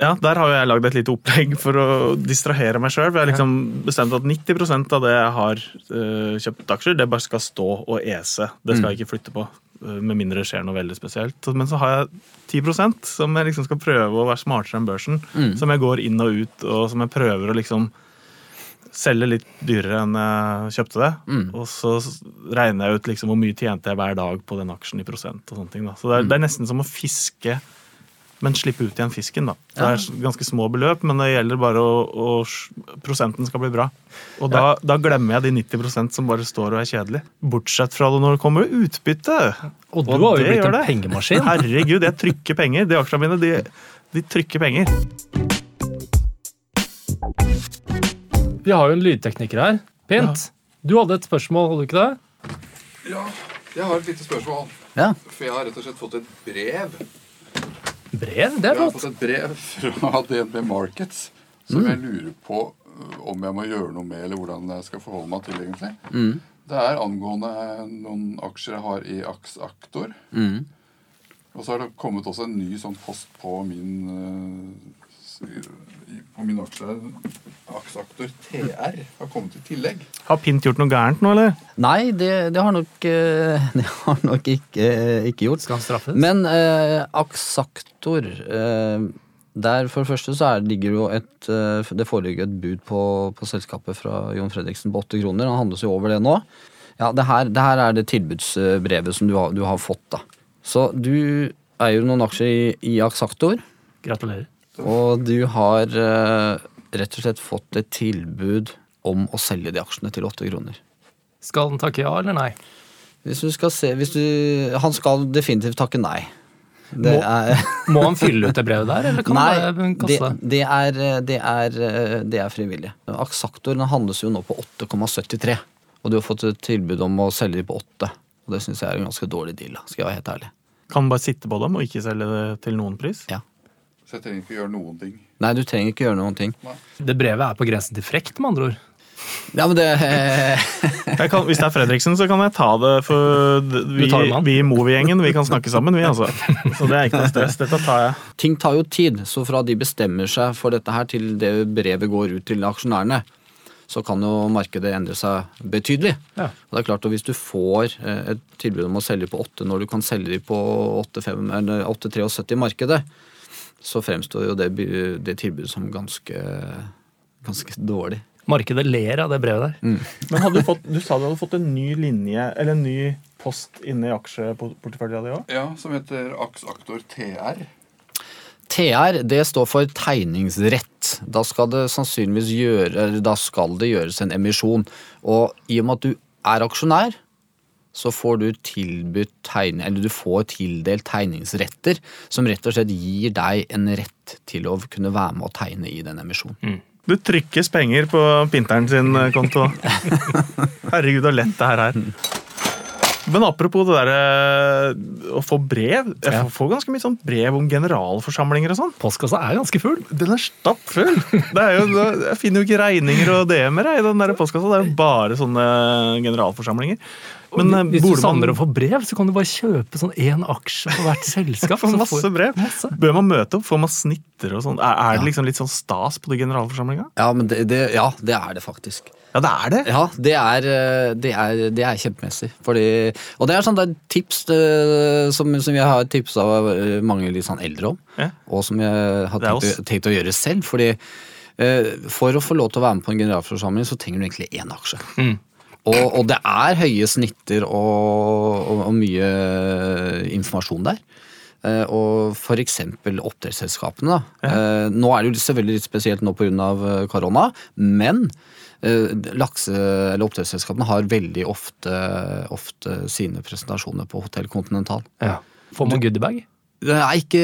Ja, Der har jeg lagd et lite opplegg for å distrahere meg sjøl. Jeg har liksom bestemt at 90% av det jeg har uh, kjøpt aksjer, det bare skal stå og ese. Det skal jeg ikke flytte på. eh, Med mindre det skjer noe veldig spesielt. Men så har jeg 10% som jeg liksom skal prøve å være smartere enn børsen. Som jeg går inn og ut, og som jeg prøver å liksom selge litt dyrere enn jeg kjøpte det. Og så regner jeg ut liksom hvor mye tjente jeg hver dag på den aksjen i prosent. og sånne ting da. Så det er, det er nesten som å fiske men slippe ut igjen fisken. da. Det er ganske små beløp, men det gjelder bare å, å prosenten skal bli bra. Og da, da glemmer jeg de 90% som bare står og er kjedelig. Bortsett fra det når det kommer utbytte. Og du har jo blitt en det. pengemaskin. Herregud, jeg trykker penger. De aksjene mine, de, de trykker penger. Vi har jo en lydtekniker her. Pint. Du hadde et spørsmål, hadde du ikke det? Ja, Jeg har et lite spørsmål. Ja. For jeg har rett og slett fått et brev. Brev, det Jeg er har fått et brev fra DNB Markets som jeg lurer på øh, om jeg må gjøre noe med, eller hvordan jeg skal forholde meg til, egentlig. Det er angående noen aksjer jeg har i AksAktor, Mm. Og så har det kommet også en ny sånn post på min øh, på min aksje. aksjeaktor TR har kommet i tillegg. Har Pint gjort noe gærent nå, eller? Nei, det, det har nok, eh, det har nok ikke, ikke gjort. Skal han straffes? Men eh, Axactor eh, Der for det første så er, ligger jo et eh, Det foreligger et bud på, på selskapet fra Jon Fredriksen på åtte kroner. Han handles jo over det nå. Ja, det her, det her er det tilbudsbrevet som du har, du har fått, da. Så du eier jo noen aksjer i, i Aksaktor. Gratulerer. Og du har eh, rett og slett fått et tilbud om å selge de aksjene til åtte kroner. Skal han takke ja eller nei? Hvis du skal se hvis du, Han skal definitivt takke nei. Det Må- er Må han fylle ut det brevet der, eller kan Nei, han bare kaste det? det, er, det, er, det er frivillig. Aksaktoren handles jo nå på 8,73. Og du har fått et tilbud om å selge de på 8. Og det syns jeg er en ganske dårlig deal. skal jeg være helt ærlig. Kan man bare sitte på dem og ikke selge det til noen pris? Ja. Så jeg trenger ikke gjøre noen ting. Nei, du trenger ikke gjøre noen ting. Det brevet er på grensen til frekt, med andre ord. Ja, men det Jeg kan, hvis det er Fredriksen, så kan jeg ta det. For vi, tar vi i Movi-gjengen vi kan snakke sammen, vi altså. Så det er ikke noe stress. Dette tar jeg. Ting tar jo tid, så fra de bestemmer seg for dette her til det brevet går ut til aksjonærene, så kan jo markedet endre seg betydelig. Ja. Og det er klart at Hvis du får eh, et tilbud om å selge på 8 når du kan selge de på 8,73 i markedet, så fremstår jo det, det tilbudet som ganske, ganske dårlig. Markedet ler av det brevet der. Men hadde du, fått, du sa du hadde fått en ny linje, eller en ny post inne i aksjeporteføljen din òg? Ja, som heter AksAktor TR. TR det står for tegningsrett. Da skal det sannsynligvis gjøre, eller da skal det gjøres en emisjon. Og i og med at du er aksjonær, så får du du får tildelt tegningsretter, som rett og slett gir deg en rett til å kunne være med å tegne i den emisjonen. Du trykkes penger på Pinteren sin eh, konto. Herregud, så lett det her er. Men apropos det derre å få brev. Jeg Ja. får- får ganske mye sånn brev om generalforsamlinger og sånn. Postkassa er ganske full. Den er stappfull! Det er jo, jeg finner jo ikke regninger og DM-er i den der postkassa. Det er jo bare sånne generalforsamlinger. Men eh, Hvis du savner å få brev, så kan du bare kjøpe sånn én aksje på hvert selskap. Få så masse får- brev. Masse. Bør man møte opp? Får man snitter og sånn? Er, er det liksom litt sånn stas på de generalforsamlinga? Ja, det, det, ja, det er det faktisk. Ja, det er det. Ja, det er, eh, det er, det er kjempemessig. Fordi, og det er sånn det er tips det, som, som jeg har tipsa mange litt sånn eldre om. Ja. Og som jeg har tenkt, tenkt å gjøre selv. Fordi eh, for å få lov til å være med på en generalforsamling, så trenger du egentlig én aksje. Mm. Og, og det er høye snitter og, og, og mye informasjon der. Eh, og eksempel oppdrettsselskapene. Da. Eh, nå er det jo selvfølgelig litt spesielt nå pga. korona, men eh, lakse- eller oppdrettsselskapene har veldig ofte, ofte sine presentasjoner på Hotell Continental. Ja. Får man goodiebag? Er ikke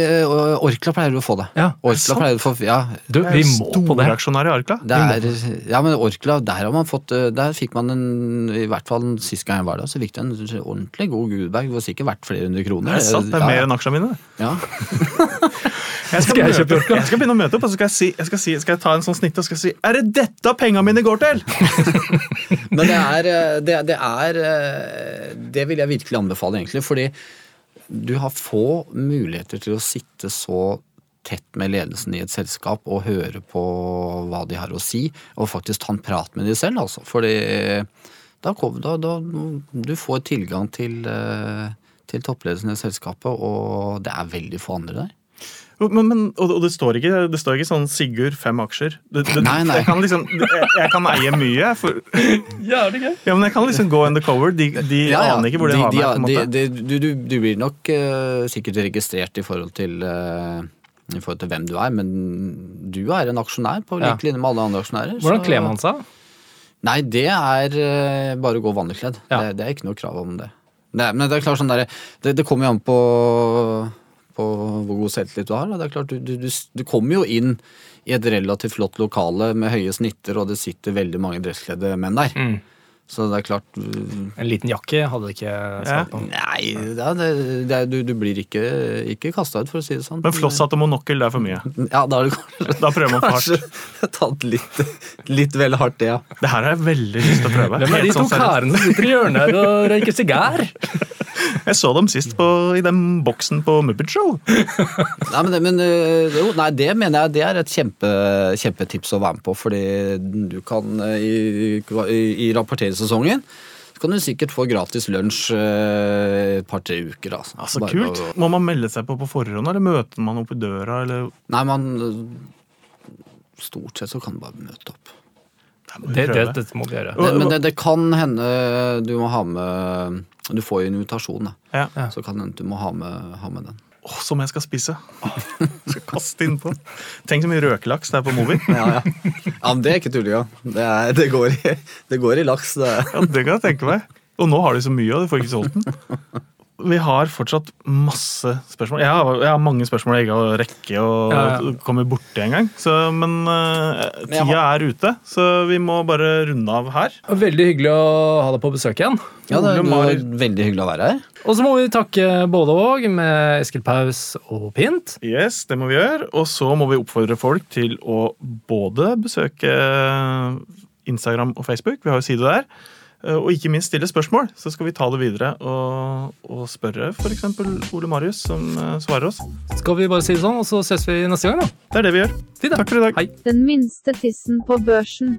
Orkla pleier du å få det. Ja, Orkla sant. pleier du å få, ja, Du, vi må på det. Storaksjonær i Orkla. det er, ja, men Orkla, der har man fått eh, Der fikk man en I hvert fall sist gang jeg var der, så fikk du en ordentlig god goodbag. Det var sikkert verdt flere hundre kroner. Det er sant, det er Ja, mer enn aksjene mine. ja. Jeg skal, Skal jeg møte, kjøpe Orkla? jeg skal begynne å møte opp og så skal jeg, si, jeg skal, si, skal jeg ta en sånn snitt og skal si Er det dette penga mine går til?! Men det er, eh, det, det er eh, Det vil jeg virkelig anbefale, egentlig. Fordi du har få muligheter til å sitte så tett med ledelsen i et selskap og høre på hva de har å si, og faktisk ta en prat med de selv, altså. Fordi da, da, da Du får tilgang til, eh, til toppledelsen i selskapet, og det er veldig få andre der. Men, men, og, og det, står ikke, det står ikke sånn Sigurd fem aksjer. Det, det, Nei, nei. Jeg, kan liksom, jeg, jeg kan eie mye. For, ja, men jeg kan liksom gå undercover. De, de aner ikke hvor de, har meg. på en måte. du, du, du blir nok uh, sikkert registrert i forhold til uh, i forhold til hvem du er, men du er en aksjonær på lik Ja. linje med alle andre aksjonærer. Hvordan kler man seg? Nei, det er uh, bare å gå vanlig kledd. Ja. Det, det er ikke noe krav om det. Nei, men det er klart sånn der, det, det kommer jo an på, på hvor god selvtillit du har. Det er klart, du, du, du, kommer jo inn i et relativt flott lokale med høye snitter, og det sitter veldig mange dresskledde menn der. Mm. Så det er klart uh, En liten jakke hadde ikke svart på. Nei, det er, det er, du, du blir ikke, ikke kasta ut, for å si det sånn. Men flosshatt og monokkel, det er for mye. Ja, da kanskje, Da prøver man for hardt. kanskje tatt litt, litt vel hardt, det, ja. Det her har jeg veldig lyst til å prøve. Hvem er de to sånn karene som sitter i hjørnet her og røyker sigar? Jeg så dem sist på, i den boksen på Muppet Show. Nei, men, men øh, jo, nei, det mener jeg det er et kjempe, kjempetips å være med på, fordi du kan i, i, i, rapporteringssesongen så kan du sikkert få gratis lunsj øh, et par-tre uker. Altså, Bare kult. å- Må man melde seg på på forhånd, eller møter man opp i døra? Eller? Nei, man øh, Stort sett så kan du bare møte opp. Det Det, det, må vi gjøre. Men, men det, det kan hende du må ha med Du får jo en invitasjon, da. Ja. Ja. Så kan det hende du må ha med, ha med den. Åh, som jeg skal spise. skal kaste innpå. Tenk så mye røkelaks det er på Movi. Ja, ja. ja men det er ikke tullinga. Det, det, går i- det går i laks. Det. Ja, det kan jeg tenke meg. Og nå har de så mye, og du får ikke solgt den. Vi har fortsatt masse spørsmål. Jeg har, jeg har mange spørsmål jeg ikke har rekke å Ja, ja. komme borti engang. Så- Men uh, Men har... tida er ute, så vi må bare runde av her. Veldig hyggelig å ha deg på besøk igjen. Ja, det, var veldig hyggelig å være her. Og så må vi takke både og med Eskil Paus og Pint. Yes, det må vi gjøre. Og så må vi oppfordre folk til å både besøke Instagram og Facebook, vi har jo side der, og ikke minst stille spørsmål. Så skal vi ta det videre og, og spørre f.eks. Ole Marius, som eh, svarer oss. Skal vi bare si det sånn, og så ses vi neste gang, da. Det er det vi gjør. Takk for i dag. Hei. Den minste tissen på børsen.